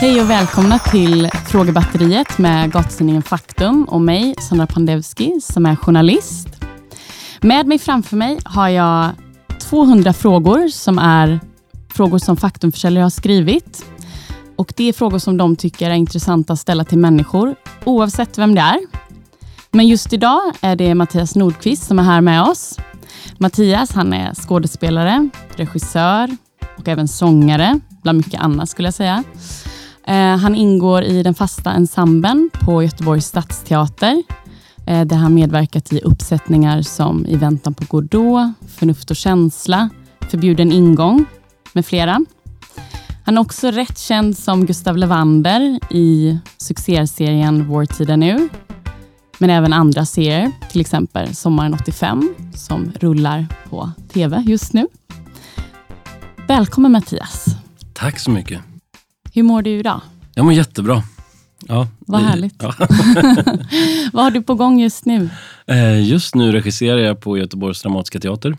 Hej och välkomna till Frågebatteriet med gatutidningen Faktum och mig, Sandra Pandevski, som är journalist. Med mig framför mig har jag 200 frågor som är frågor som Faktumförsäljare har skrivit. Och Det är frågor som de tycker är intressanta att ställa till människor, oavsett vem det är. Men just idag är det Mattias Nordqvist som är här med oss. Mattias han är skådespelare, regissör och även sångare, bland mycket annat skulle jag säga. Eh, han ingår i den fasta ensemblen på Göteborgs stadsteater eh, där han medverkat i uppsättningar som I väntan på Godot, Förnuft och känsla, Förbjuden ingång med flera. Han är också rätt känd som Gustav Levander i succéserien Vår tid är nu. Men även andra serier, till exempel Sommaren 85 som rullar på TV just nu. Välkommen Mattias. Tack så mycket. Hur mår du idag? Jag mår jättebra. Ja, Vad det- härligt. Ja. Vad har du på gång just nu? Eh, Just nu regisserar jag på Göteborgs Dramatiska Teater.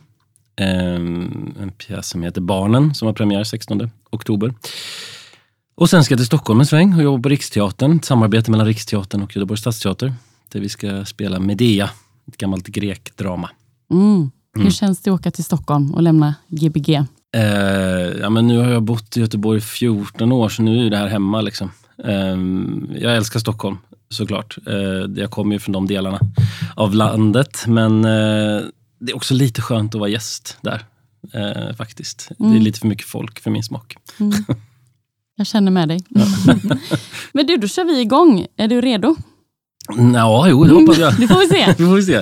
Eh, En pjäs som heter Barnen som har premiär 16 oktober. Och sen ska jag till Stockholm en sväng och jobba på Riksteatern. Ett samarbete mellan Riksteatern och Göteborgs Stadsteater. Där vi ska spela Medea, ett gammalt grekdrama. Mm. Hur Mm. känns det att åka till Stockholm och lämna Gbg? Eh, ja, men nu har jag bott i Göteborg i 14 år, så nu är det här hemma. Liksom. Eh, jag älskar Stockholm, såklart. Eh, jag kommer ju från de delarna av landet, men eh, det är också lite skönt att vara gäst där. Eh, faktiskt. Det är Mm. lite för mycket folk för min smak. Mm. Jag känner med dig. Men du, då kör vi igång. Är du redo? Ja, jo, det hoppas jag. Det får vi se. Det får vi se.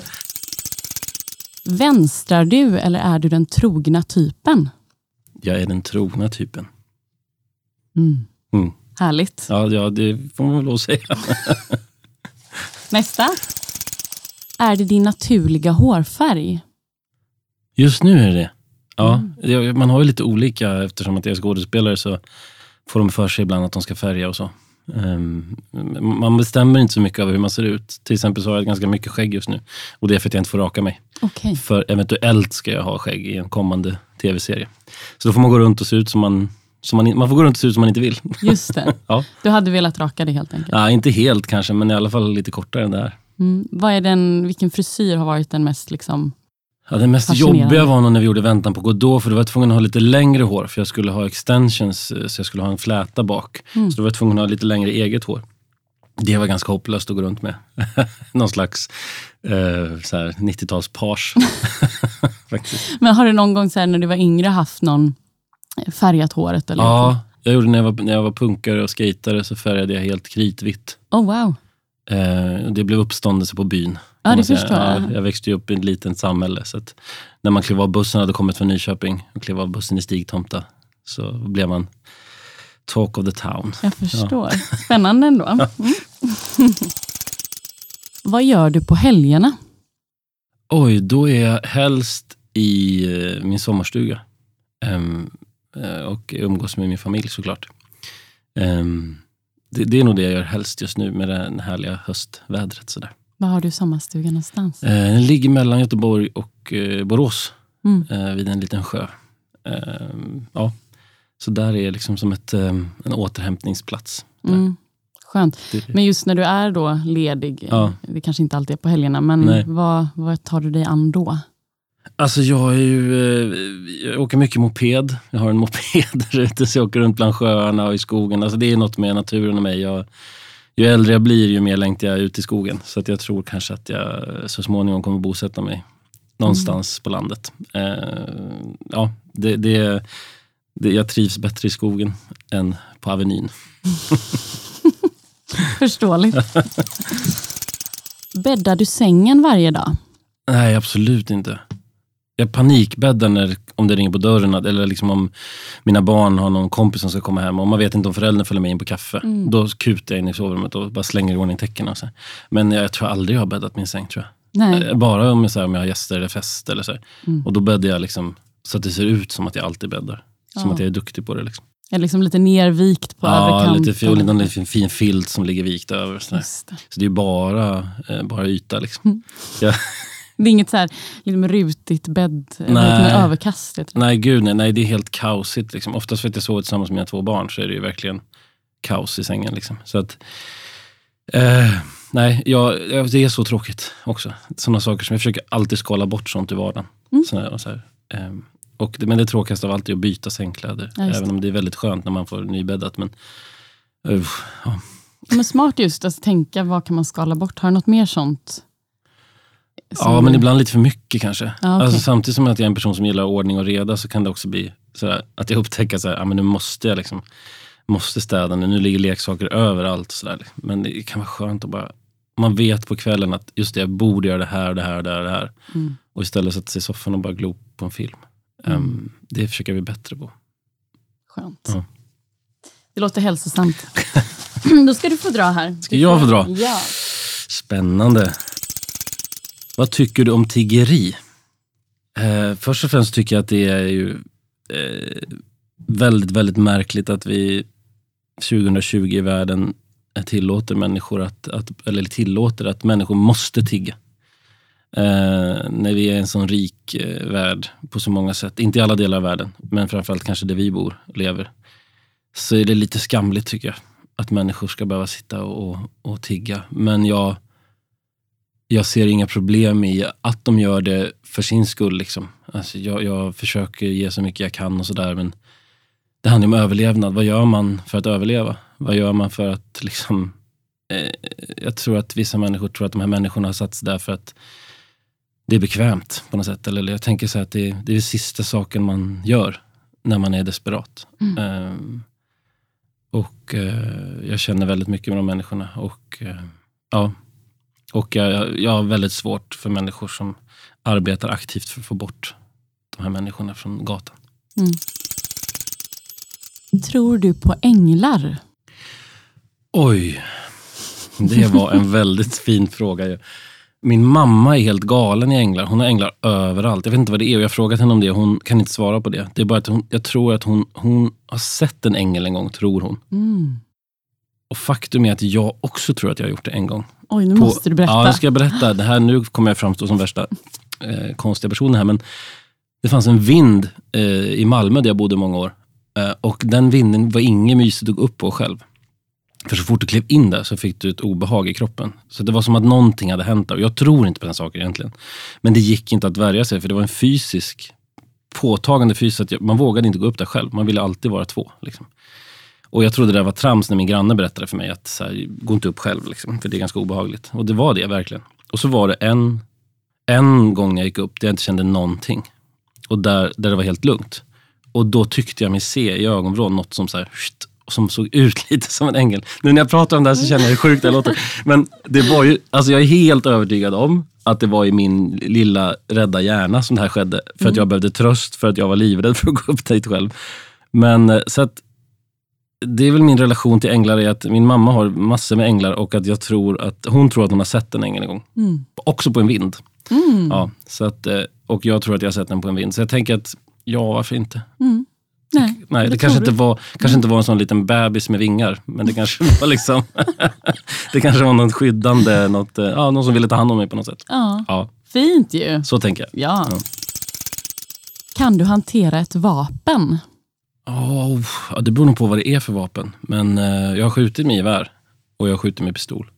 Vänstrar du eller är du den trogna typen? Jag är den trogna typen. Mm. Mm. Härligt. Ja, ja, det får man väl lov att säga. Nästa. Är det din naturliga hårfärg? Just nu är det. Ja, Mm. man har ju lite olika eftersom att jag är skådespelare så får de för sig ibland att de ska färga och så. Ehm, man bestämmer inte så mycket över hur man ser ut. Till exempel så har jag ganska mycket skägg just nu. Och det är för att jag inte får raka mig. Okej. För eventuellt ska jag ha skägg i en kommande tv-serie. Så då får man gå runt och se ut som man, som man, man får gå runt och se ut som man inte vill. Just det. Ja. Du hade velat raka det helt enkelt. Ja, inte helt kanske, men i alla fall lite kortare än det här. Mm. Vad är den, vilken frisyr har varit den mest liksom... Ja, det mest jobbiga var nog när vi gjorde Väntan på Godot, för då var jag tvungen att ha lite längre hår, för jag skulle ha extensions, eh, så jag skulle ha en fläta bak. Mm. Så då var jag tvungen att ha lite längre eget hår. Det var ganska hopplöst att gå runt med. Någon slags eh, så här 90-tals-page. Faktiskt. Men har du någon gång så här, när du var yngre haft någon färgat håret? Eller Ja, jag gjorde när jag, var, när jag var punkare och skatare så färgade jag helt kritvitt. Oh, wow. Eh, det blev uppståndelse på byn. Ja, det förstår jag. Ja, jag växte upp i ett litet samhälle. Så när man klev av bussen, hade kommit från Nyköping och klev av bussen i Stigtomta, så blev man talk of the town. Jag förstår. Spännande ändå. Mm. Vad gör du på helgerna? Oj, då är jag helst i eh, min sommarstuga. Eh, och umgås med min familj såklart. Ehm, det, det är nog det jag gör helst just nu med det här härliga höstvädret. Sådär. Var har du sommarstugan någonstans? Eh, den ligger mellan Göteborg och eh, Borås, Mm. eh, vid en liten sjö. Eh, ja. Så där är liksom som ett, eh, en återhämtningsplats. Mm. Skönt. Men just när du är då ledig, Ja. det kanske inte alltid är på helgerna, men vad, vad tar du dig an då? Alltså jag är ju, eh, jag åker mycket moped. Jag har en moped där ute så jag åker runt bland sjöarna och i skogen. Alltså det är något med naturen och mig. Jag, ju äldre jag blir, ju mer längtar jag ut i skogen. Så att jag tror kanske att jag så småningom kommer bosätta mig någonstans på landet. Eh, ja, det, det, det, jag trivs bättre i skogen än på Avenyn. Förståeligt. Bäddar du sängen varje dag? Nej, absolut inte. Jag panikbäddar när, om det ringer på dörren eller liksom om mina barn har någon kompis som ska komma hem och man vet inte om föräldern följer med in på kaffe. Mm. Då kutar jag in i sovrummet och bara slänger i ordning täckena. och så här. Men jag tror aldrig jag har bäddat min säng. tror jag. Nej. Eh, Bara om jag, så här, om jag har gäster eller fest. Eller så. Mm. Och då bäddar jag liksom, så att det ser ut som att jag alltid bäddar. Som Ja. att jag är duktig på det. Liksom. Är liksom lite nervikt på Ja, överkanten. lite och någon liten fin filt som ligger vikt över. Så, det. så det är bara, eh, bara yta. Liksom. Mm. Jag, Det är inget så här, liksom rutigt bädd, nej. överkast. Nej, gud nej, nej. Det är helt kaosigt. Liksom. Oftast för att jag sover tillsammans med mina två barn så är det ju verkligen kaos i sängen. Liksom. Så att, eh, nej, jag, det är så tråkigt också. Sådana saker som jag försöker alltid skala bort sånt i vardagen. Mm. Såna, så här, eh, och det, men det tråkigaste av allt är att byta sängkläder. Ja, även om det är väldigt skönt när man får nybäddat. Men, uh, ja. Men smart just att tänka, vad kan man skala bort? Har du något mer sånt? Som- Ja, men ibland lite för mycket kanske. Ja, okej. alltså, samtidigt som att jag är en person som gillar ordning och reda så kan det också bli sådär, att jag upptäcker att ah, men nu måste jag liksom, måste städa nu. Nu ligger leksaker överallt. Sådär. Men det kan vara skönt att bara, man vet på kvällen att just det, jag borde göra det här, det här, det här. Det här. Mm. Och istället sätta sig i soffan och bara glo på en film. Ehm, det försöker jag bli bättre på. Skönt. Ja. Det låter hälsosamt. Då ska du få dra här. Ska jag få dra? Ja. Spännande. Vad tycker du om tiggeri? Eh, först och främst tycker jag att det är ju eh, väldigt, väldigt märkligt att vi 2020 i världen tillåter människor att, att eller tillåter att människor måste tigga. Eh, när vi är en sån rik eh, värld på så många sätt. Inte i alla delar av världen, men framförallt kanske där vi bor och lever. Så är det lite skamligt tycker jag. Att människor ska behöva sitta och, och, och tigga. Men jag, jag ser inga problem i att de gör det för sin skull. Liksom. Alltså jag, jag försöker ge så mycket jag kan och sådär. Men det handlar om överlevnad. Vad gör man för att överleva? Vad gör man för att liksom... Eh, jag tror att vissa människor tror att de här människorna har satts där för att det är bekvämt på något sätt. Eller jag tänker så här att det, det är den sista saken man gör när man är desperat. Mm. Ehm, och eh, jag känner väldigt mycket med de människorna. Och, eh, ja, och jag, jag har väldigt svårt för människor som arbetar aktivt för att få bort de här människorna från gatan. Mm. Tror du på änglar? Oj, det var en väldigt fin fråga. Min mamma är helt galen i änglar. Hon har änglar överallt. Jag vet inte vad det är och jag har frågat henne om det hon kan inte svara på det. Det är bara att hon, jag tror att hon, hon har sett en ängel en gång, tror hon. Mm. Och faktum är att jag också tror att jag har gjort det en gång. Oj, nu På- måste du berätta. Ja, jag ska berätta. Det här, nu kommer jag framstå som värsta eh, konstiga personen här, men det fanns en vind eh, i Malmö där jag bodde många år. Eh, och den vinden var inget mysigt att gå upp på själv. För så fort du klev in där så fick du ett obehag i kroppen. Så det var som att någonting hade hänt där. Och jag tror inte på den saken egentligen. Men det gick inte att värja sig, för det var en fysisk, påtagande fysisk, att jag, man vågade inte gå upp där själv. Man ville alltid vara två. Liksom. Och jag trodde det var trams när min granne berättade för mig att så här, gå inte upp själv, liksom, för det är ganska obehagligt. Och det var det verkligen. Och så var det en, en gång jag gick upp där jag inte kände någonting. Och där, där det var helt lugnt. Och då tyckte jag mig se i ögonvrån något som, så här, som såg ut lite som en ängel. Nu när jag pratar om det här så känner jag hur sjukt det låter. Men det var ju, alltså jag är helt övertygad om att det var i min lilla rädda hjärna som det här skedde. För att jag behövde tröst, för att jag var livrädd för att gå upp dit själv. Men eh, så att det är väl min relation till änglar, är att min mamma har massor med änglar och att jag tror att hon tror att hon har sett en ängel en gång. Mm. Också på en vind. Mm. Ja, så att, eh, och jag tror att jag har sett den på en vind. Så jag tänker att, ja varför inte? Mm. Nej, Nej, det, det kanske, inte var, kanske inte var en sån liten bebis med vingar. Men det kanske var liksom Det kanske var något skyddande, något, eh, ja, någon som ville ta hand om mig på något sätt. Ja, Ja, fint ju. så tänker jag. Ja. Ja. Kan du hantera ett vapen? Oh, ja, det beror nog på vad det är för vapen. Men eh, jag har skjutit med gevär och jag har skjutit med pistol.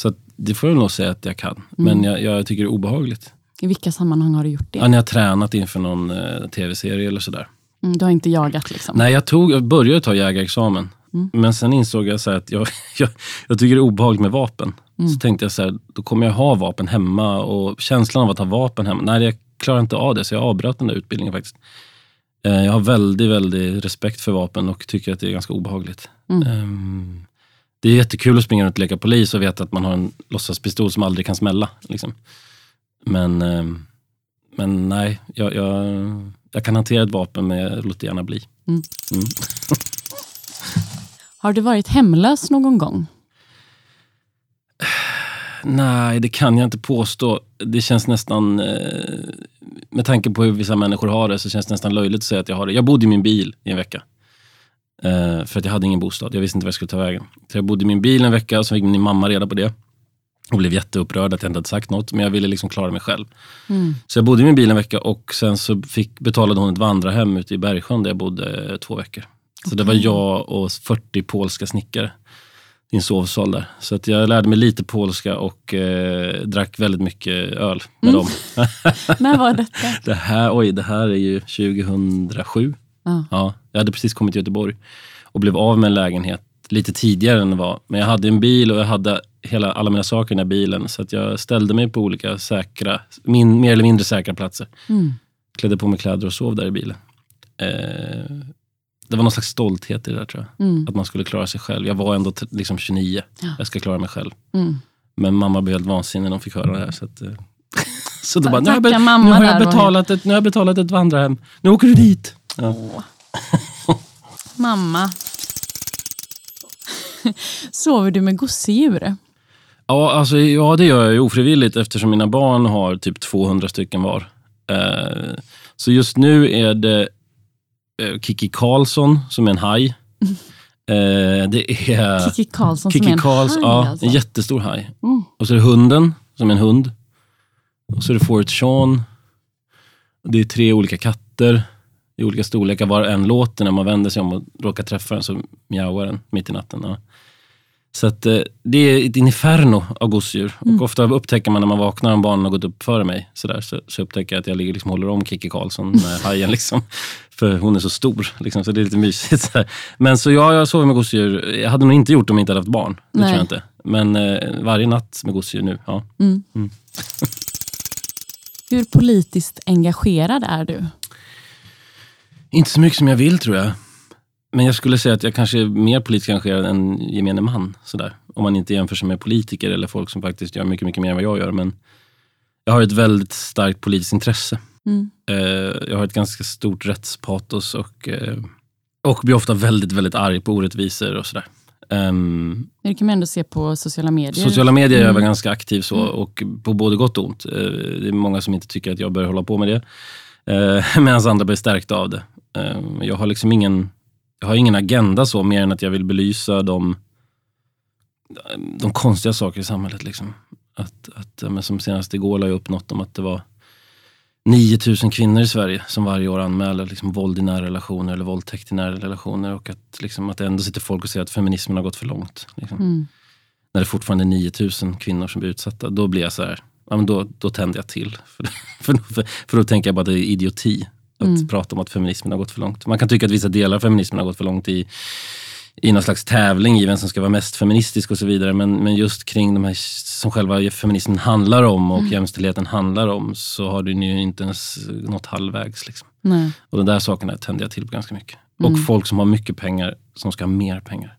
Så att, det får jag nog säga att jag kan. Men jag, jag tycker det är obehagligt. I vilka sammanhang har du gjort det? Ja, när jag har tränat inför någon eh, tv-serie eller sådär. Mm, du har inte jagat liksom? Nej, jag, tog, jag började ta jägarexamen. Mm. Men sen insåg jag så här att jag, jag, jag tycker det är obehagligt med vapen. Mm. Så tänkte jag så här, då kommer jag ha vapen hemma och känslan av att ha vapen hemma, nej jag klarar inte av det. Så jag avbröt den där utbildningen faktiskt. Eh, Jag har väldigt, väldigt respekt för vapen och tycker att det är ganska obehagligt. Mm. Ehm, Det är jättekul att springa runt och leka polis och veta att man har en låtsaspistol som aldrig kan smälla. Liksom. Men, ehm, men nej, jag, jag, jag kan hantera ett vapen men jag låter gärna bli. Mm. Mm. Har du varit hemlös någon gång? Nej, det kan jag inte påstå. Det känns nästan, eh, med tanke på hur vissa människor har det, så känns det nästan löjligt att säga att jag har det. Jag bodde i min bil i en vecka. Eh, för att jag hade ingen bostad. Jag visste inte var jag skulle ta vägen. Så jag bodde i min bil en vecka och så fick min mamma reda på det. och blev jätteupprörd att jag inte hade sagt något. Men jag ville liksom klara mig själv. Mm. Så jag bodde i min bil en vecka och sen så fick, betalade hon ett vandrarhem ute i Bergsjön där jag bodde eh, två veckor. Så det var jag och 40 polska snickare en sovsal där. Så att jag lärde mig lite polska och eh, drack väldigt mycket öl med Mm. dem. När var detta? Det här, oj, det här är ju 2007. Ja. Ja, jag hade precis kommit till Göteborg och blev av med en lägenhet lite tidigare än det var. Men jag hade en bil och jag hade hela, alla mina saker i den här bilen. Så att jag ställde mig på olika säkra, min, mer eller mindre säkra platser. Mm. Klädde på mig kläder och sov där i bilen. Eh, det var någon slags stolthet i det där tror jag. Mm. Att man skulle klara sig själv. Jag var ändå liksom 29. Ja. Jag ska klara mig själv. Mm. Men mamma blev helt vansinnig när hon fick höra det här. Så, att, eh, så då bara, nu har, jag nu, har jag betalat ett, nu har jag betalat ett vandrarhem. Nu åker du dit. Ja. Mamma. Sover du med gosedjur? Ja, alltså, ja, det gör jag ju ofrivilligt eftersom mina barn har typ 200 stycken var. Eh, så just nu är det Kiki Karlsson som är en haj. Eh, det är Kikki Karlsson Kiki som är en Karls, haj ja, alltså. en jättestor haj. Mm. Och så är det hunden som är en hund. Och så är det Fort Sean. Det är tre olika katter i olika storlekar. Var en låter när man vänder sig om och råkar träffa den så mjauar den mitt i natten. Ja. Så att, eh, det är ett inferno av gosedjur. Mm. Och ofta upptäcker man när man vaknar om barnen har gått upp före mig, så, där, så, så upptäcker jag att jag ligger liksom håller om Kikki Karlsson med hajen. Liksom. För hon är så stor, liksom, så det är lite mysigt. Så. Men så ja, jag sover med gosedjur. Jag hade nog inte gjort det om jag inte hade haft barn. Det Nej. tror jag inte. Men eh, varje natt med gosedjur nu, ja. Mm. Mm. Hur politiskt engagerad är du? Inte så mycket som jag vill tror jag. Men jag skulle säga att jag kanske är mer politiskt engagerad än gemene man. Sådär. Om man inte jämför sig med politiker eller folk som faktiskt gör mycket, mycket mer än vad jag gör. Men jag har ett väldigt starkt politiskt intresse. Mm. Eh, jag har ett ganska stort rättspatos och, eh, och blir ofta väldigt, väldigt arg på orättvisor och sådär. Ehm, Det kan man ändå se på sociala medier. Sociala medier är jag Mm. ganska aktiv så och på både gott och ont. Eh, Det är många som inte tycker att jag bör hålla på med det. Eh, Medan andra blir stärkta av det. Eh, Jag har liksom ingen, jag har ingen agenda så mer än att jag vill belysa de, de konstiga saker i samhället. Liksom. Att, att, men som senast igår la jag upp något om att det var 9000 kvinnor i Sverige som varje år anmäler liksom våld i nära relationer eller våldtäkt i nära relationer och att, liksom, att ändå sitter folk och säger att feminismen har gått för långt. Liksom Mm. när det fortfarande är 9000 kvinnor som blir utsatta, då blir jag så här, ja, men då, då tänder jag till. För, för, för, för då tänker jag bara att det är idioti att Mm. prata om att feminismen har gått för långt. Man kan tycka att vissa delar av feminismen har gått för långt i, i någon slags tävling i vem som ska vara mest feministisk och så vidare. Men, men just kring de här som själva feminismen handlar om och jämställdheten handlar om så har den ju inte ens nått halvvägs. Liksom. Nej. Och de där sakerna tänder jag till på ganska mycket. Mm. Och folk som har mycket pengar, som ska ha mer pengar.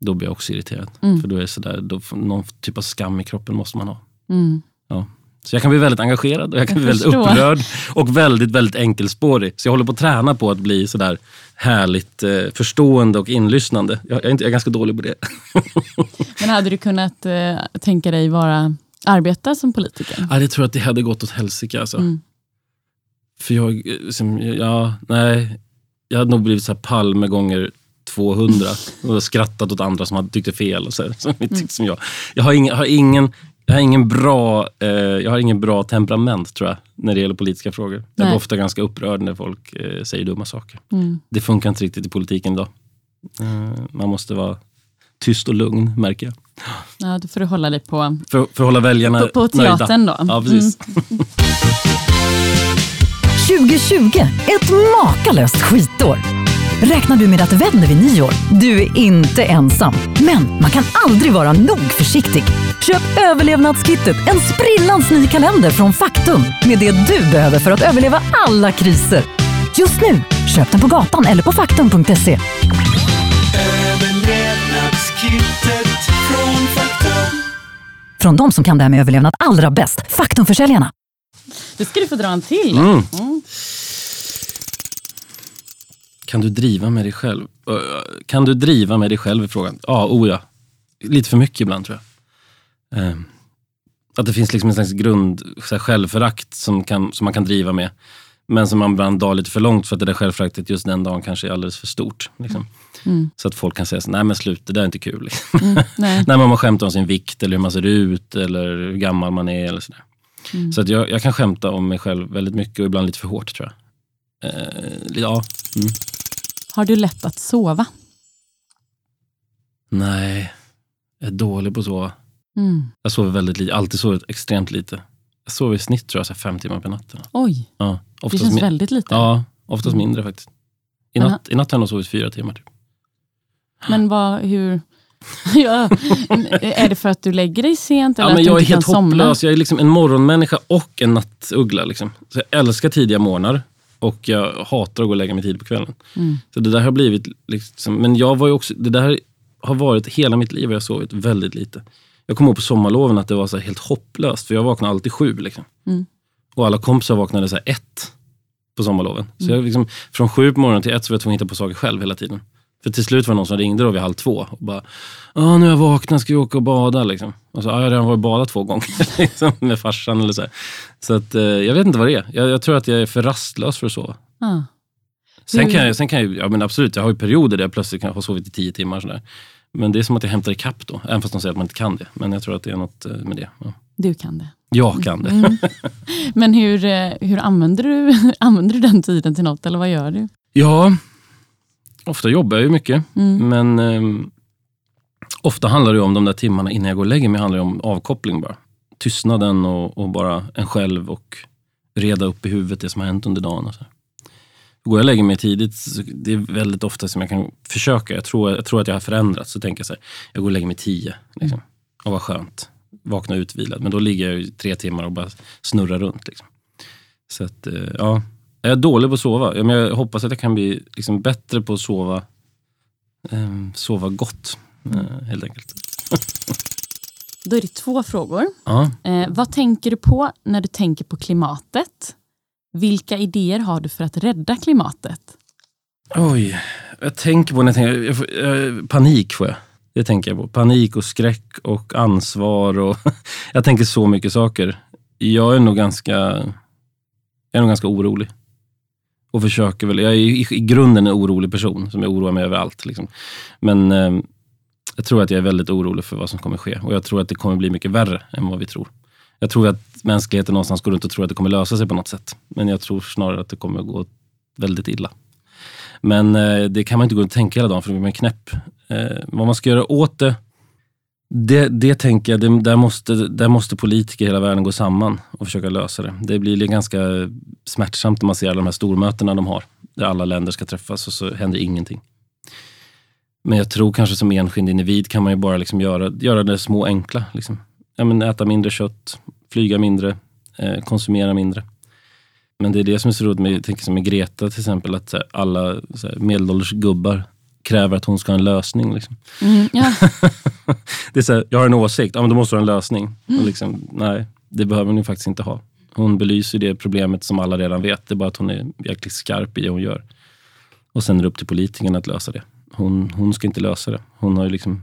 Då blir jag också irriterad. Mm. För då är det sådär, då, någon typ av skam i kroppen måste man ha. Mm. Så jag kan bli väldigt engagerad och jag kan Jag bli väldigt förstår. upprörd och väldigt, väldigt enkelspårig. Så jag håller på att träna på att bli sådär härligt eh, förstående och inlyssnande. Jag, jag, är inte, jag är ganska dålig på det. Men hade du kunnat eh, tänka dig vara, arbeta som politiker? Ja, det tror jag att det hade gått åt helsike alltså. Mm. För jag, eh, som, ja, nej. Jag hade nog blivit så här Palme gånger 200 och skrattat åt andra som hade tyckte fel. Och så här, som Mm. som jag. Jag har ingen, har ingen, jag har ingen, bra, eh, jag har ingen bra temperament tror jag, när det gäller politiska frågor. Jag Nej. blir ofta ganska upprörd när folk eh, säger dumma saker. Mm. Det funkar inte riktigt i politiken idag. Eh, man måste vara tyst och lugn, märker jag. Ja, då får du hålla dig på, För, för att hålla väljarna på, på nöjda. teatern då. Ja, precis. Mm. 2020, ett makalöst skitår. Räknar du med att det vänder vid nyår? Du är inte ensam. Men man kan aldrig vara nog försiktig. Köp överlevnadskittet, en sprillans ny kalender från Faktum med det du behöver för att överleva alla kriser. Just nu, köp den på gatan eller på faktum.se. Överlevnadskittet från Faktum. Från de som kan det här med överlevnad allra bäst, Faktumförsäljarna. Det ska du få dra en till. Mm. Mm. Kan du driva med dig själv? Kan du driva med dig själv i frågan? Ja, oh ja. Lite för mycket ibland tror jag. Eh, Att det finns liksom en slags grund, så här, självförakt som, kan, som man kan driva med. Men som man ibland drar lite för långt för att det där självföraktet just den dagen kanske är alldeles för stort. Liksom. Mm. Så att folk kan säga så, nej men slut, det där är inte kul. Liksom. Mm. Nej. när man skämtar om sin vikt eller hur man ser ut eller hur gammal man är. Eller sådär. Mm. Så att jag, jag kan skämta om mig själv väldigt mycket och ibland lite för hårt tror jag. Eh, ja, mm. Har du lätt att sova? nej, jag är dålig på att sova. Mm. Jag sover väldigt lite, alltid sovit extremt lite. Jag sover i snitt tror jag så fem timmar per natt. Oj, Ja, det känns väldigt lite. ja, oftast mindre faktiskt. I natt, I natt har jag nog sovit fyra timmar. Typ. Men vad, hur... ja. Är det för att du lägger dig sent eller Ja, men att jag du är inte helt somna? hopplös. Jag är liksom en morgonmänniska och en nattuggla. Liksom. Så jag älskar tidiga morgnar och jag hatar att gå och lägga mig tid på kvällen. Mm. Så det där har blivit... Liksom, men jag var ju också... Det där har varit hela mitt liv har jag sovit väldigt lite. Jag kommer ihåg på sommarloven att det var så helt hopplöst, för jag vaknade alltid sju. Liksom. Mm. Och alla kompisar vaknade så ett på sommarloven. Så jag liksom, från sju på morgonen till ett så var jag tvungen att hitta på saker själv hela tiden. För till slut var det någon som ringde då vid halv två och bara Åh, nu har jag vaknat, ska vi åka och bada? Liksom. Och så, "Ja, jag har redan varit och badat två gånger liksom, med farsan. Eller så här. så att, eh, jag vet inte vad det är. Jag, jag tror att jag är för rastlös för att sova. Ja. Sen kan jag, sen kan jag ja, men absolut, jag har ju perioder där jag plötsligt kan ha sovit i tio timmar. Sådär. Men det är som att jag hämtar ikapp då, även fast de säger att man inte kan det. Men jag tror att det är något eh, med det. Ja. Du kan det. Jag kan det. Mm. Men hur, eh, hur använder, du, använder du den tiden till något eller vad gör du? Ja, ofta jobbar jag ju mycket. Mm. Men ehm, ofta handlar det om de där timmarna innan jag går och lägger mig, handlar det om avkoppling bara. Tystnaden och, och bara en själv och reda upp i huvudet det som har hänt under dagen. Och så. Går jag och lägger mig tidigt, det är väldigt ofta som jag kan försöka. Jag tror, jag tror att jag har förändrats. Så tänker jag så här, jag går och lägger mig tio. Liksom. Och vad skönt. Vakna utvilad. Men då ligger jag ju tre timmar och bara snurrar runt. Liksom. Så att, eh, ja. Jag är dålig på att sova. Men Jag hoppas att jag kan bli liksom bättre på att sova, ehm, sova gott. eh, helt enkelt. Då är det två frågor. Ja. Eh, vad tänker du på när du tänker på klimatet? Vilka idéer har du för att rädda klimatet? Oj, jag tänker på när jag tänker, jag får, jag, panik får jag. Det tänker jag på. Panik och skräck och ansvar. Och jag tänker så mycket saker. Jag är nog ganska, jag är nog ganska orolig. Och försöker väl, jag är i, i grunden en orolig person som jag oroar mig över allt. Liksom. Men eh, jag tror att jag är väldigt orolig för vad som kommer ske. Och jag tror att det kommer bli mycket värre än vad vi tror. Jag tror att mänskligheten någonstans går runt och tror att det kommer lösa sig på något sätt. Men jag tror snarare att det kommer gå väldigt illa. Men eh, det kan man inte gå och tänka hela dagen för då blir man knäpp. Eh, vad man ska göra åt det, det, det tänker jag, det, där, måste, där måste politiker i hela världen gå samman och försöka lösa det. Det blir ganska smärtsamt när man ser alla de här stormötena de har, där alla länder ska träffas och så händer ingenting. Men jag tror kanske som enskild individ kan man ju bara liksom göra, göra det små enkla. Liksom. Ja, men äta mindre kött, flyga mindre, eh, konsumera mindre. Men det är det som är så roligt med, jag tänker som med Greta till exempel, att här, alla så här, medelålders gubbar kräver att hon ska ha en lösning. Liksom. Mm, ja. Det är så här, jag har en åsikt, ja, men då måste du ha en lösning. Och liksom, nej, det behöver hon ju faktiskt inte ha. Hon belyser det problemet som alla redan vet, det är bara att hon är jäkligt skarp i det hon gör. Och sen är det upp till politikerna att lösa det. Hon, hon ska inte lösa det. Hon har ju liksom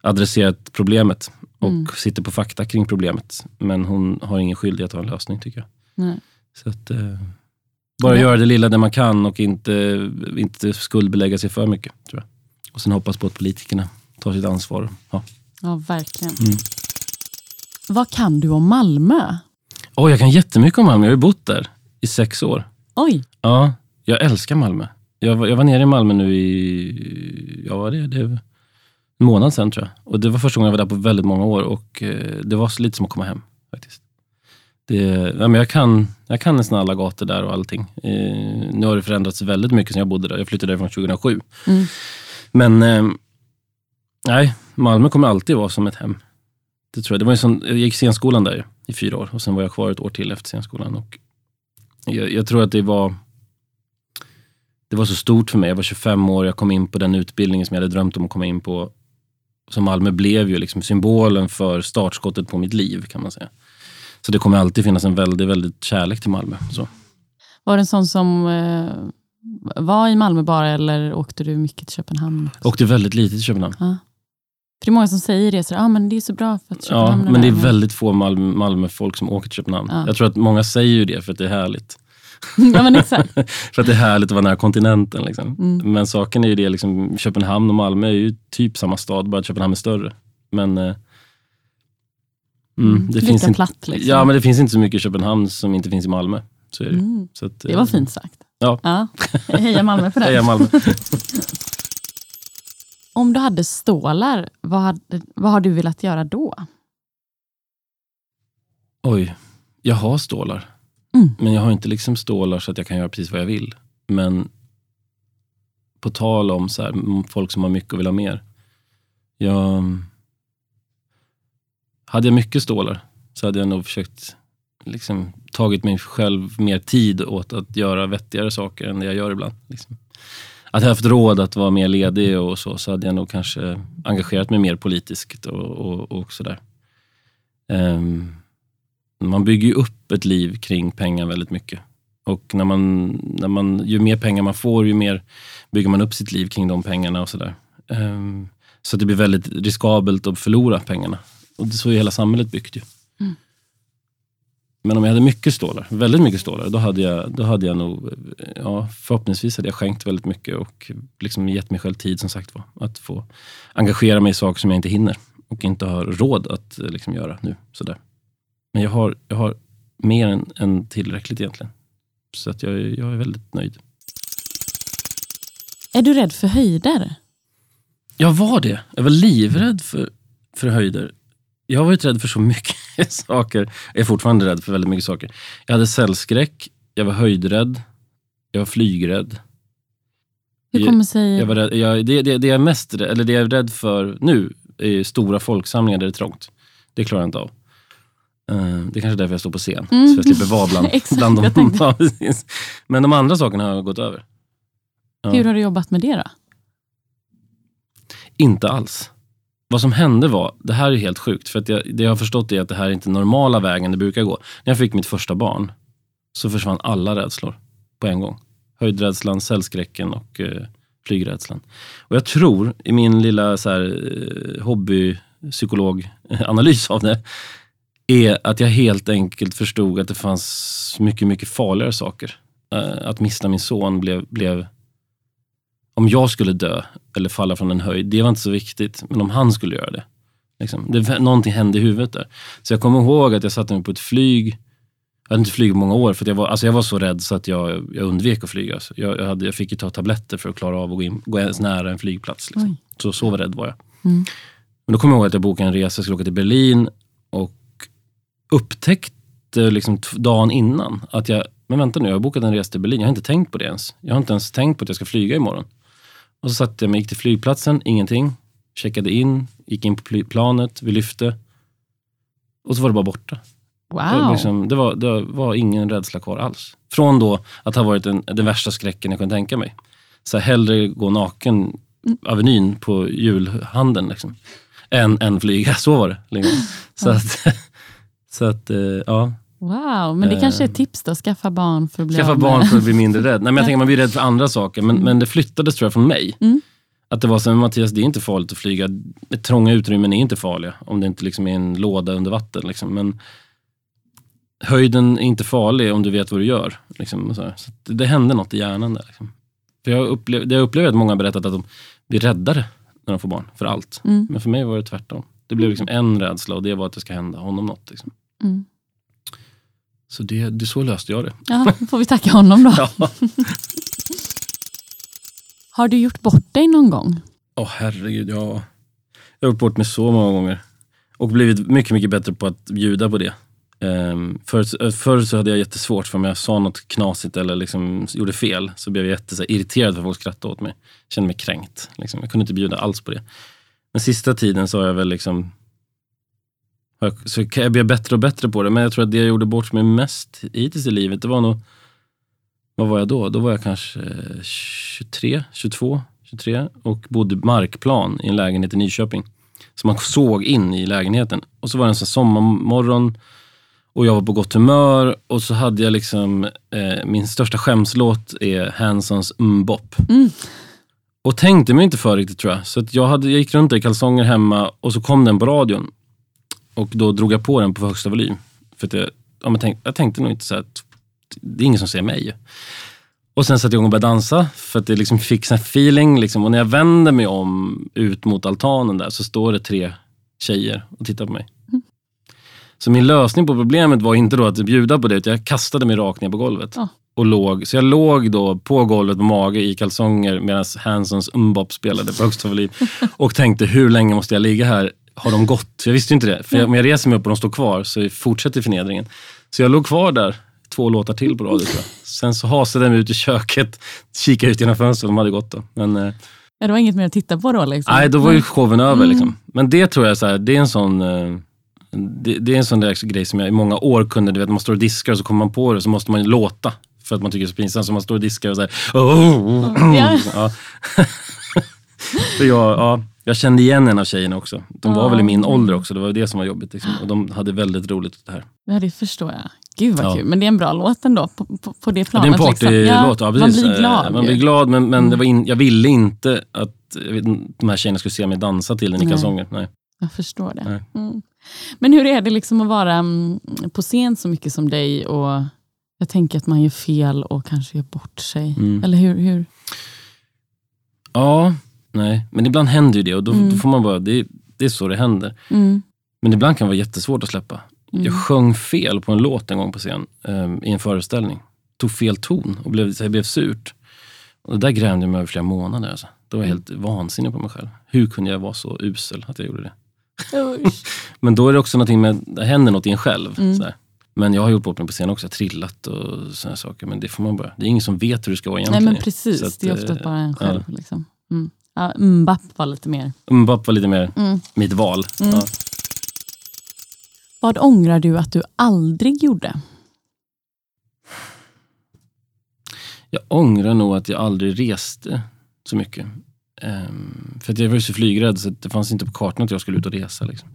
adresserat problemet och Mm. sitter på fakta kring problemet. Men hon har ingen skyldighet att ha en lösning tycker jag. Nej. Så att, eh, bara Ja. göra det lilla där man kan och inte, inte skuldbelägga sig för mycket. tror jag. Och sen hoppas på att politikerna tar sitt ansvar. Ja. ja, verkligen. Mm. Vad kan du om Malmö? Oh, jag kan jättemycket om Malmö. Jag har ju bott där i sex år. Oj, Ja, jag älskar Malmö. Jag var, jag var nere i Malmö nu i ja, vad är det, det en månad sedan tror jag. Och Det var första gången jag var där på väldigt många år och eh, det var så lite som att komma hem. faktiskt. Det, ja, men jag, kan, jag kan nästan alla gator där och allting. Eh, nu har det förändrats väldigt mycket sedan jag bodde där. Jag flyttade därifrån 2007. Mm. Men eh, nej, Malmö kommer alltid vara som ett hem. Det tror jag. Det var ju sån, jag gick scenskolan där i fyra år och sen var jag kvar ett år till efter scenskolan. Och jag, jag tror att det var det var så stort för mig. Jag var 25 år, jag kom in på den utbildningen som jag hade drömt om att komma in på. Så Malmö blev ju liksom symbolen för startskottet på mitt liv kan man säga. Så det kommer alltid finnas en väldigt, väldigt kärlek till Malmö. Så. var det en sån som eh, var i Malmö bara eller åkte du mycket till Köpenhamn? Jag åkte väldigt lite till Köpenhamn. Ja. För det är många som säger det, så, ah, men det är så bra för att Ja, Köpenhamn men det är där." väldigt få Malmö, Malmö-folk som åker till Köpenhamn. Ja. Jag tror att många säger ju det för att det är härligt. ja, men exakt. För att det är härligt att vara nära kontinenten. Liksom. Mm. Men saken är ju det, liksom, Köpenhamn och Malmö är ju typ samma stad, bara att Köpenhamn är större. Men eh, mm, det Lika finns inte, platt liksom. Ja, men det finns inte så mycket i Köpenhamn som inte finns i Malmö. Så det. Mm. Så att, Det var eh, fint sagt. Ja. Heja Malmö för det. Heja Malmö. Om du hade stålar, vad, hade, vad har du velat göra då? Oj, jag har stålar. Mm. Men jag har inte liksom stålar så att jag kan göra precis vad jag vill. Men på tal om så här, folk som har mycket och vill ha mer. Jag, hade jag mycket stålar så hade jag nog försökt liksom, tagit mig själv mer tid åt att göra vettigare saker än det jag gör ibland. Liksom. Att jag haft råd att vara mer ledig och så, så hade jag nog kanske engagerat mig mer politiskt och, och, och sådär. Um, man bygger ju upp ett liv kring pengar väldigt mycket. Och när man, när man, ju mer pengar man får, ju mer bygger man upp sitt liv kring de pengarna och sådär. Ehm, så det blir väldigt riskabelt att förlora pengarna. Och det, så är hela samhället byggt ju. Mm. Men om jag hade mycket stålar, väldigt mycket stålar, då hade jag, då hade jag nog, ja, förhoppningsvis hade jag skänkt väldigt mycket och liksom gett mig själv tid som sagt var. Att få engagera mig i saker som jag inte hinner och inte har råd att liksom, göra nu. Sådär. Men jag har, jag har mer än, än tillräckligt egentligen. Så att jag, jag är väldigt nöjd. Är du rädd för höjder? Jag var det. Jag var livrädd för, för höjder. Jag har varit rädd för så mycket saker. Jag är fortfarande rädd för väldigt mycket saker. Jag hade cellskräck, jag var höjdrädd, jag var flygrädd. Hur kommer sig... Jag var rädd, jag, det, det, det, jag är mest, eller det jag är rädd för nu är stora folksamlingar där det är trångt. Det klarar jag inte av. Eh, Det är kanske är därför jag står på scen, Mm. så jag slipper vara bland, Exakt, bland. Ja, precis. Men de andra sakerna har jag gått över. Ja. Hur har du jobbat med det då? Inte alls. Vad som hände var, det här är helt sjukt, för att jag, det jag har förstått är att det här är inte normala vägen det brukar gå. När jag fick mitt första barn så försvann alla rädslor på en gång. Höjdrädslan, cellskräcken och eh, flygrädslan. Och jag tror, i min lilla så här, eh, hobbypsykologanalys av det, är att jag helt enkelt förstod att det fanns mycket, mycket farligare saker. Eh, att mista min son blev, blev om jag skulle dö eller falla från en höjd, det var inte så viktigt. Men om han skulle göra det. Liksom, det någonting hände i huvudet där. Så jag kommer ihåg att jag satte mig på ett flyg. Jag hade inte flugit många år, för jag, var, alltså jag var så rädd så att jag, jag undvek att flyga. Alltså jag, jag, hade, jag fick ju ta tabletter för att klara av att gå, in, gå ens nära en flygplats. Liksom. Så, så rädd var jag. Mm. Men då kommer jag ihåg att jag bokade en resa, jag skulle åka till Berlin och upptäckte liksom t- dagen innan att jag, men vänta nu, jag har bokat en resa till Berlin. Jag har inte tänkt på det ens. Jag har inte ens tänkt på att jag ska flyga imorgon. Och så satte jag mig, gick till flygplatsen, ingenting. Checkade in, gick in på planet, vi lyfte. Och så var det bara borta. Det, var Wow. liksom, det, var, det var ingen rädsla kvar alls. Från då att ha varit den, den värsta skräcken jag kunde tänka mig. Så här, hellre gå naken Avenyn på julhandeln liksom, än, än flyga. Så var det. Liksom. Så att, så att eh, ja. wow, men det Eh. kanske är ett tips då, skaffa barn för att bli Skaffa barn för att bli mindre rädd. Nej, men jag tänker man blir rädd för andra saker, men, men det flyttades tror jag från mig. Mm. Att det var så, men Mattias, det är inte farligt att flyga. Trånga utrymmen är inte farliga, om det inte liksom är en låda under vatten. Liksom. Men höjden är inte farlig om du vet vad du gör. Liksom, så så det, det hände något i hjärnan där. Liksom. För jag, upplev, jag upplever att många har berättat att de blir räddare när de får barn, för allt. Mm. Men för mig var det tvärtom. Det blev liksom en rädsla och det var att det ska hända honom något. Liksom. Mm. Så det, det, så löste jag det. Ja, får vi tacka honom då. Ja. Har du gjort bort dig någon gång? Åh herregud, ja. Jag har gjort bort mig så många gånger. Och blivit mycket, mycket bättre på att bjuda på det. Um, förr, förr så hade jag jättesvårt för om jag sa något knasigt eller liksom gjorde fel så blev jag jätte, så här, irriterad för att folk skrattade åt mig. Kände mig kränkt. Liksom. Jag kunde inte bjuda alls på det. Men sista tiden så har jag väl liksom så jag blir bättre och bättre på det. Men jag tror att det jag gjorde bort mig mest hittills i livet, det var nog vad var jag då? Då var jag kanske 23, 22, 23 och bodde markplan i en lägenhet i Nyköping. Så man såg in i lägenheten. Och så var det en sån sommarmorgon och jag var på gott humör och så hade jag liksom, eh, min största skämslåt är Hansons Mbop. Mm. Och tänkte mig inte för riktigt tror jag. Så jag, hade, jag gick runt i kalsonger hemma och så kom den på radion. Och då drog jag på den på högsta volym. För att jag, ja, men tänk, jag tänkte nog inte så här t- det är ingen som ser mig. Och sen satte jag igång och började dansa för att det liksom fick här feeling. Liksom. Och när jag vänder mig om ut mot altanen där så står det tre tjejer och tittar på mig. Så min lösning på problemet var inte då att bjuda på det, utan jag kastade mig rakt ner på golvet. Ja. Och låg, så jag låg då på golvet på mage i kalsonger medan Hansons Mbop spelade på högsta volym. Och tänkte, hur länge måste jag ligga här? Har de gått? Jag visste inte det. För jag, om jag reser mig upp och de står kvar så fortsätter förnedringen. Så jag låg kvar där två låtar till på radio tror jag. Sen så hasade jag mig ut i köket, kikade ut genom fönstret, de hade gått då. Men, eh, Ja, det var inget mer att titta på då? Liksom. Nej, då var ju showen över. Mm. Liksom. Men det tror jag så här, det är en sån eh, det, det är en sån där grej som jag i många år kunde, du vet, man står och diskar och så kommer man på det så måste man låta för att man tycker det är så pinsamt. Så man står och diskar och så här, oh, Ja. ja. så jag, ja, jag kände igen en av tjejerna också. De var Ja. väl i min ålder också, det var det som var jobbigt. Liksom. Och de hade väldigt roligt åt det här. Ja, det förstår jag. Gud vad Ja. kul. Men det är en bra låt ändå på, på, på det Det är planet. en liksom. partylåt, ja, Man blir Eh, glad. Man ju. blir glad, men, men Mm. det var in, jag ville inte att vet, de här tjejerna skulle se mig dansa till den i kalsonger. Nej. Jag förstår det. Mm. Men hur är det liksom att vara mm, på scen så mycket som dig? Och jag tänker att man gör fel och kanske gör bort sig. Mm. Eller hur? hur? Ja, nej. Men ibland händer ju det och då, Mm. då får man bara, det, det är så det händer. Mm. Men ibland kan det vara jättesvårt att släppa. Mm. Jag sjöng fel på en låt en gång på scen ehm, i en föreställning. Tog fel ton och blev, så jag blev surt. Och det där grämde jag mig över flera månader. Alltså. Då var jag helt vansinnig på mig själv. Hur kunde jag vara så usel att jag gjorde det? Men då är det också någonting med, det händer något i en själv. Mm. Men jag har gjort bort mig på scen också, trillat och sådana saker. Men det får man bara, det är ingen som vet hur det ska vara Nej egentligen. men precis, att, det är ofta eh, bara en själv. Liksom. Mm. Ja, Mbapp var lite mer. Mbapp var lite mer Mm. mitt val. Mm. Ja. Vad ångrar du att du aldrig gjorde? Jag ångrar nog att jag aldrig reste så mycket. Ehm, för att jag var ju så flygrädd så det fanns inte på kartan att jag skulle ut och resa. Liksom.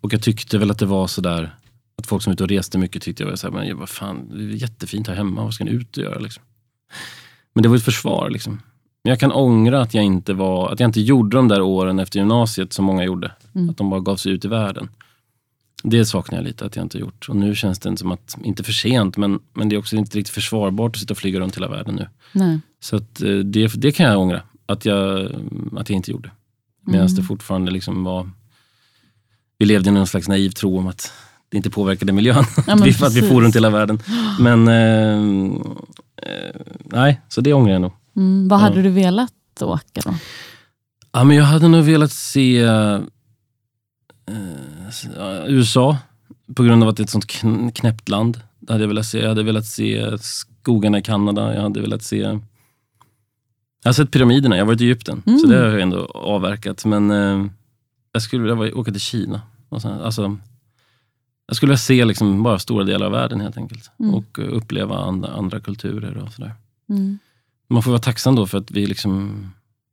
Och jag tyckte väl att det var sådär, att folk som var ute och reste mycket tyckte jag var såhär, men jag, vad fan, det är jättefint här hemma, vad ska ni ut och göra? Liksom. Men det var ett försvar. Liksom. Men jag kan ångra att jag, inte var, att jag inte gjorde de där åren efter gymnasiet som många gjorde. Mm. Att de bara gav sig ut i världen. Det saknar jag lite att jag inte gjort. Och nu känns det som att, inte för sent, men, men det är också inte riktigt försvarbart att sitta och flyga runt hela världen nu. Nej. Så att, eh, det, det kan jag ångra, att jag, att jag inte gjorde. Medan Mm. det fortfarande liksom var... Vi levde i någon slags naiv tro om att det inte påverkade miljön. Ja, att, vi, att vi for runt hela världen. Men eh, eh, nej, så det ångrar jag nog. Mm. Vad Ja. hade du velat åka då? Ja, men jag hade nog velat se eh, ja, USA, på grund av att det är ett sånt kn- knäppt land. Det hade jag, velat se. jag hade velat se skogarna i Kanada. Jag hade velat se... Jag har sett pyramiderna, jag har varit i Egypten. Så Mm. det har jag ändå avverkat. Men eh, jag skulle vilja åka till Kina. Och sen, alltså, jag skulle vilja se liksom bara stora delar av världen helt enkelt. Mm. Och eh, uppleva andra, andra kulturer och sådär. Mm. Man får vara tacksam då för att vi liksom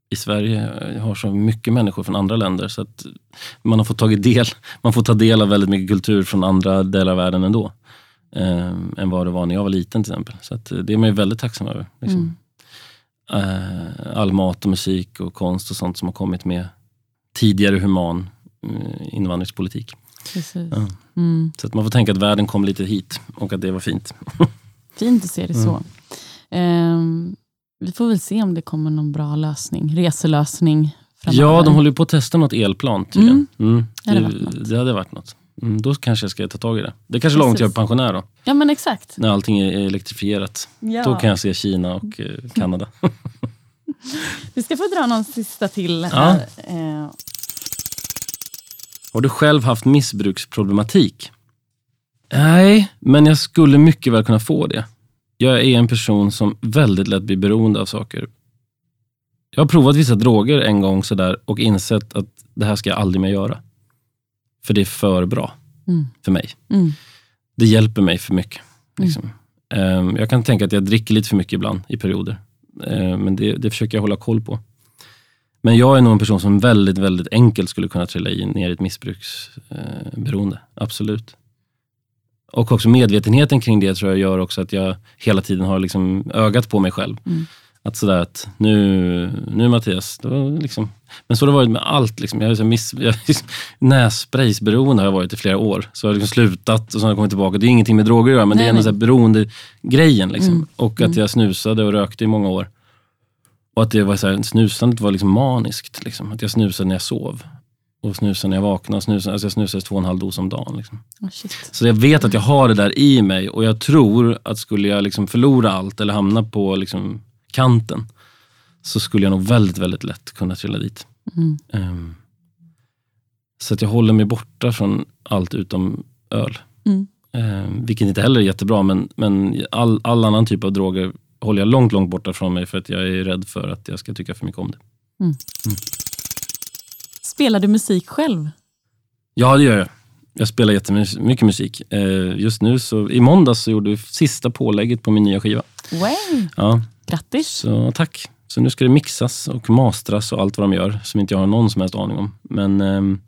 i Sverige har så mycket människor från andra länder. Så att man har fått tagit del, man får ta del av väldigt mycket kultur från andra delar av världen ändå. Eh, än vad det var när jag var liten till exempel. Så att, det är man ju väldigt tacksam över. Liksom. Mm. Eh, all mat och musik och konst och sånt som har kommit med tidigare human eh, invandringspolitik. Ja. Mm. Så att man får tänka att världen kom lite hit och att det var fint. Fint att se det så. Mm. Vi får väl se om det kommer någon bra lösning, reselösning framöver. Ja, de håller ju på att testa något elplan tydligen. Mm. Det hade Det, varit något. det hade varit något. Mm, då kanske jag ska ta tag i det. Det är kanske är långt jag är pensionär då, Ja men exakt. när allting är elektrifierat. Ja. Då kan jag se Kina och eh, Kanada. Vi ska få dra någon sista till Ja. här. Ehm, Har du själv haft missbruksproblematik? Nej, men jag skulle mycket väl kunna få det. Jag är en person som väldigt lätt blir beroende av saker. Jag har provat vissa droger en gång sådär och insett att det här ska jag aldrig mer göra. För det är för bra Mm. för mig. mm. Det hjälper mig för mycket. Liksom. Ehm, jag kan tänka att jag dricker lite för mycket ibland i perioder. Ehm, men det, det försöker jag hålla koll på. Men jag är nog en person som väldigt, väldigt enkelt skulle kunna trilla i, ner i ett missbruksberoende. Absolut. Och också medvetenheten kring det tror jag gör också att jag hela tiden har liksom ögat på mig själv. Mm. Att sådär att nu, nu Mattias, liksom, men så har det varit med allt. Liksom. Jag liksom miss, jag, nässpraysberoende har jag varit i flera år. Så jag har liksom slutat och så har jag kommit tillbaka. Det är ingenting med droger att göra, men Nej, det är ändå beroende-grejen. Liksom. Mm. Och att jag snusade och rökte i många år. Och att det var så här, snusandet var liksom maniskt. Liksom. Att jag snusade när jag sov. Och snusade när jag vaknade. Snusade, alltså jag snusade två och en halv dos om dagen. Liksom. Oh, shit. Så jag vet att jag har det där i mig och jag tror att skulle jag liksom förlora allt eller hamna på liksom kanten så skulle jag nog väldigt, väldigt lätt kunna trilla dit. Mm. Ehm, så att jag håller mig borta från allt utom öl. Mm. Ehm, vilket inte heller är jättebra, men, men all, all annan typ av droger håller jag långt, långt borta från mig för att jag är rädd för att jag ska tycka för mycket om det. Spelar du musik själv? Ja, det gör jag. Jag spelar jättemycket musik. Ehm, just nu, så, i måndags så gjorde vi sista pålägget på min nya skiva. Wow. Ja, Grattis. Så tack. Så nu ska det mixas och mastras och allt vad de gör, som inte jag har någon som helst aning om. Men, ehm,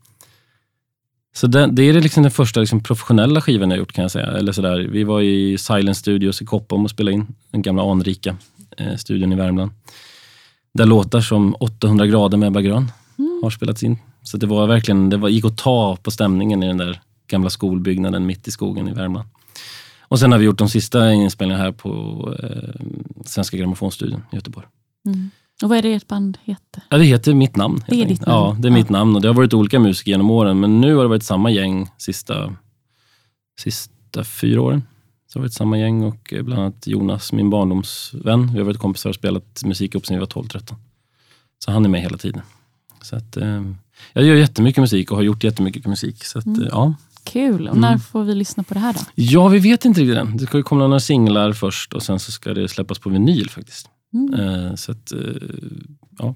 så det, det är liksom den första liksom, professionella skivan jag gjort kan jag säga. Eller sådär. Vi var i Silent Studios i Koppom och spelade in, den gamla anrika eh, studion i Värmland. Där låtar som 800 grader med Ebba Grön har spelats in. Så det var verkligen, det var, gick att ta på stämningen i den där gamla skolbyggnaden mitt i skogen i Värmland. Och sen har vi gjort de sista inspelningarna här på eh, Svenska Grammofonstudion i Göteborg. Mm. Och vad är det ert band heter? Ja, det heter Mitt namn. Det är ditt namn. Ja, det är mitt namn. Och det har varit olika musiker genom åren, men nu har det varit samma gäng sista, sista fyra åren. Så har det varit samma gäng och eh, bland annat Jonas, min barndomsvän. Vi har varit kompisar och spelat musik upp sedan vi var 12-13. Så han är med hela tiden. Så att, eh, jag gör jättemycket musik och har gjort jättemycket musik. Så att, Mm. eh, ja. Kul. Och Mm. när får vi lyssna på det här då? ja, vi vet inte riktigt än. Det ska ju komma några singlar först och sen så ska det släppas på vinyl faktiskt. Mm. Eh, så att, ja,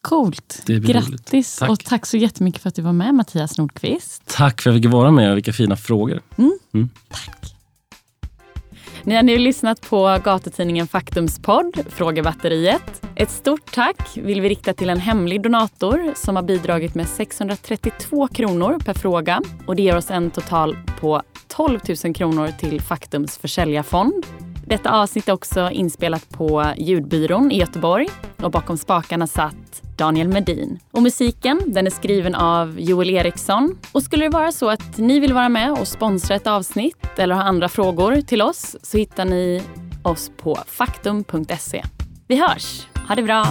Coolt. Grattis Tack. och tack så jättemycket för att du var med Mattias Nordqvist. Tack för att jag fick vara med och vilka fina frågor. Ni har nu lyssnat på gatutidningen Faktums podd Frågebatteriet. Ett stort tack vill vi rikta till en hemlig donator som har bidragit med 632 kronor per fråga och det ger oss en total på 12 000 kronor till Faktums försäljarfond. Detta avsnitt är också inspelat på Ljudbyrån i Göteborg och bakom spakarna satt Daniel Medin. Och musiken den är skriven av Joel Eriksson. Och skulle det vara så att ni vill vara med och sponsra ett avsnitt eller ha andra frågor till oss så hittar ni oss på faktum.se. Vi hörs! Ha det bra!